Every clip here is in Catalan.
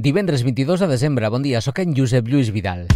Divendres 22 de desembre, bon dia, sóc en Josep Lluís Vidal.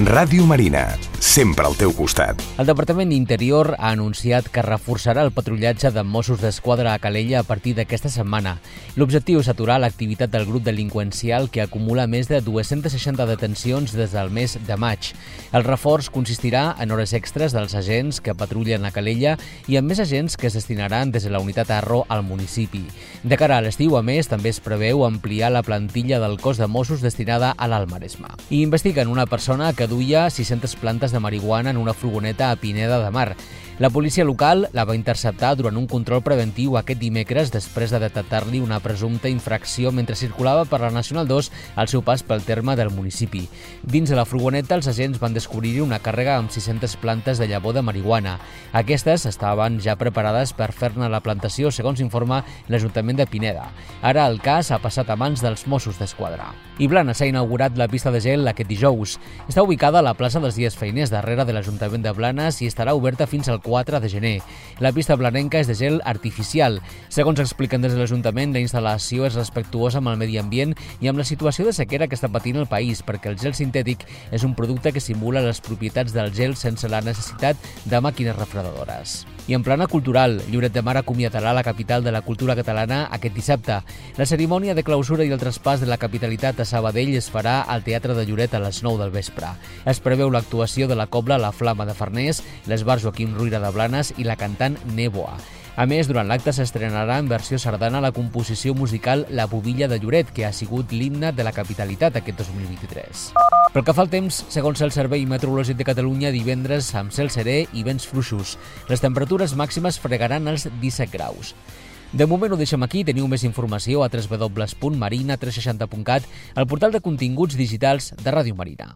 Ràdio Marina, sempre al teu costat. El Departament d'Interior ha anunciat que reforçarà el patrullatge de Mossos d'Esquadra a Calella a partir d'aquesta setmana. L'objectiu és aturar l'activitat del grup delinqüencial que acumula més de 260 detencions des del mes de maig. El reforç consistirà en hores extres dels agents que patrullen a Calella i en més agents que es destinaran des de la unitat Arro al municipi. De cara a l'estiu, a més, també es preveu ampliar la plantilla del cos de Mossos destinada a l'Almaresma. I investiguen una persona que duia 600 plantes de marihuana en una furgoneta a Pineda de Mar. La policia local la va interceptar durant un control preventiu aquest dimecres després de detectar-li una presumpta infracció mentre circulava per la Nacional 2 al seu pas pel terme del municipi. Dins de la furgoneta, els agents van descobrir una càrrega amb 600 plantes de llavor de marihuana. Aquestes estaven ja preparades per fer-ne la plantació, segons informa l'Ajuntament de Pineda. Ara el cas ha passat a mans dels Mossos d'Esquadra. I Blanes s'ha inaugurat la pista de gel aquest dijous. Està ubicada a la plaça dels Dies Feiners, darrere de l'Ajuntament de Blanes, i estarà oberta fins al 4 de gener. La pista blanenca és de gel artificial. Segons expliquen des de l'Ajuntament, la instal·lació és respectuosa amb el medi ambient i amb la situació de sequera que està patint el país, perquè el gel sintètic és un producte que simula les propietats del gel sense la necessitat de màquines refredadores. I en plana cultural, Lloret de Mar acomiadarà la capital de la cultura catalana aquest dissabte. La cerimònia de clausura i el traspàs de la capitalitat a Sabadell es farà al Teatre de Lloret a les 9 del vespre. Es preveu l'actuació de la cobla La Flama de Farners, l'esbar Joaquim Ruira de Blanes i la cantant Neboa. A més, durant l'acte s'estrenarà en versió sardana la composició musical La Bubilla de Lloret, que ha sigut l'himne de la capitalitat aquest 2023. Pel que fa al temps, segons el Servei Meteorològic de Catalunya, divendres amb cel serè i vents fluixos. Les temperatures màximes fregaran els 17 graus. De moment ho deixem aquí, teniu més informació a www.marina360.cat, al portal de continguts digitals de Ràdio Marina.